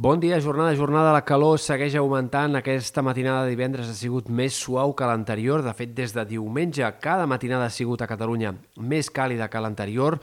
Bon dia, jornada, jornada. La calor segueix augmentant. Aquesta matinada de divendres ha sigut més suau que l'anterior. De fet, des de diumenge, cada matinada ha sigut a Catalunya més càlida que l'anterior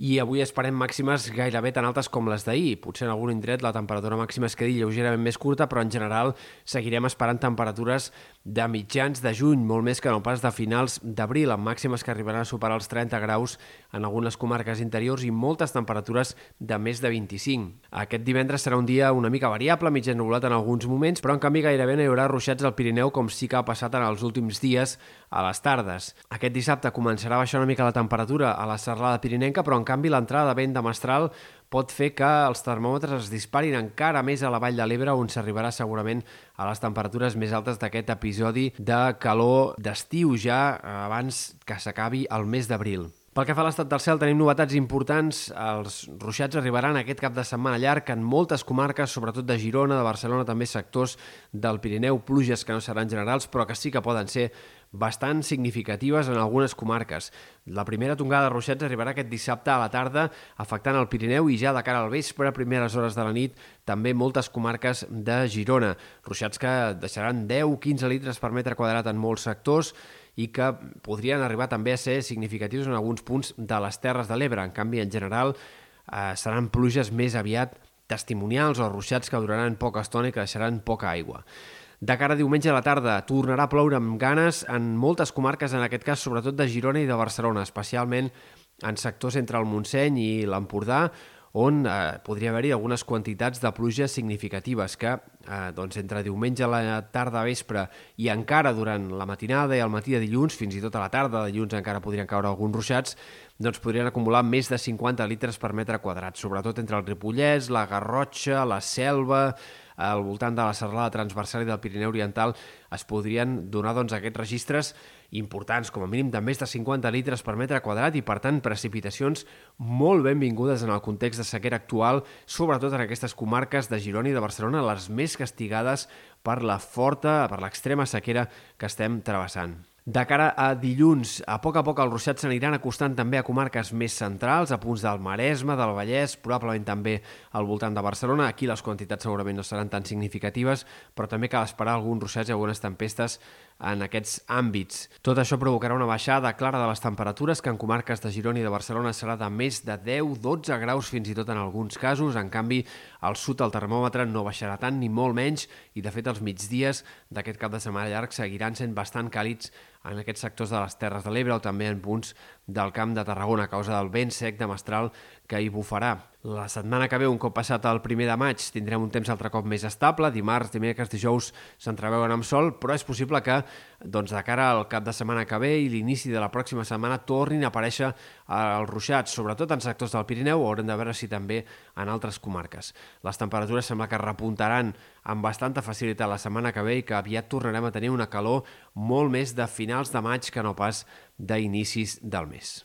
i avui esperem màximes gairebé tan altes com les d'ahir. Potser en algun indret la temperatura màxima es quedi lleugerament més curta, però en general seguirem esperant temperatures de mitjans de juny, molt més que no pas de finals d'abril, amb màximes que arribaran a superar els 30 graus en algunes comarques interiors i moltes temperatures de més de 25. Aquest divendres serà un dia una mica variable, mig ennubulat en alguns moments, però en canvi gairebé no hi haurà ruixats al Pirineu com sí que ha passat en els últims dies a les tardes. Aquest dissabte començarà a baixar una mica la temperatura a la serralada pirinenca, però en canvi l'entrada de vent de mestral pot fer que els termòmetres es disparin encara més a la Vall de l'Ebre, on s'arribarà segurament a les temperatures més altes d'aquest episodi de calor d'estiu ja abans que s'acabi el mes d'abril. Pel que fa a l'estat del cel, tenim novetats importants. Els ruixats arribaran aquest cap de setmana llarg en moltes comarques, sobretot de Girona, de Barcelona, també sectors del Pirineu, pluges que no seran generals, però que sí que poden ser bastant significatives en algunes comarques. La primera tongada de ruixats arribarà aquest dissabte a la tarda, afectant el Pirineu i ja de cara al vespre, a primeres hores de la nit, també moltes comarques de Girona. Ruixats que deixaran 10-15 litres per metre quadrat en molts sectors i que podrien arribar també a ser significatius en alguns punts de les Terres de l'Ebre. En canvi, en general, eh, seran pluges més aviat testimonials o ruixats que duraran poca estona i que deixaran poca aigua. De cara a diumenge a la tarda tornarà a ploure amb ganes en moltes comarques, en aquest cas sobretot de Girona i de Barcelona, especialment en sectors entre el Montseny i l'Empordà, on eh, podria haver-hi algunes quantitats de pluja significatives que eh, doncs entre diumenge a la tarda a vespre i encara durant la matinada i el matí de dilluns, fins i tot a la tarda de dilluns encara podrien caure alguns ruixats, doncs podrien acumular més de 50 litres per metre quadrat, sobretot entre el Ripollès, la Garrotxa, la Selva, al voltant de la serralada transversal i del Pirineu Oriental es podrien donar doncs, aquests registres importants, com a mínim de més de 50 litres per metre quadrat i, per tant, precipitacions molt benvingudes en el context de sequera actual, sobretot en aquestes comarques de Girona i de Barcelona, les més castigades per la forta, per l'extrema sequera que estem travessant. De cara a dilluns, a poc a poc els ruixats s'aniran acostant també a comarques més centrals, a punts del Maresme, del Vallès, probablement també al voltant de Barcelona. Aquí les quantitats segurament no seran tan significatives, però també cal esperar alguns ruixats i algunes tempestes en aquests àmbits. Tot això provocarà una baixada clara de les temperatures que en comarques de Girona i de Barcelona serà de més de 10-12 graus fins i tot en alguns casos. En canvi, al sud el termòmetre no baixarà tant ni molt menys i de fet els migdies d'aquest cap de setmana llarg seguiran sent bastant càlids en aquests sectors de les Terres de l'Ebre o també en punts del Camp de Tarragona a causa del vent sec de mestral que hi bufarà. La setmana que ve, un cop passat el primer de maig, tindrem un temps altre cop més estable. Dimarts, dimecres, dijous s'entreveuen amb sol, però és possible que doncs, de cara al cap de setmana que ve i l'inici de la pròxima setmana tornin a aparèixer els ruixats, sobretot en sectors del Pirineu, haurem de veure si també en altres comarques. Les temperatures sembla que repuntaran amb bastanta facilitat la setmana que ve i que aviat tornarem a tenir una calor molt més de finals de maig que no pas d'inicis del mes.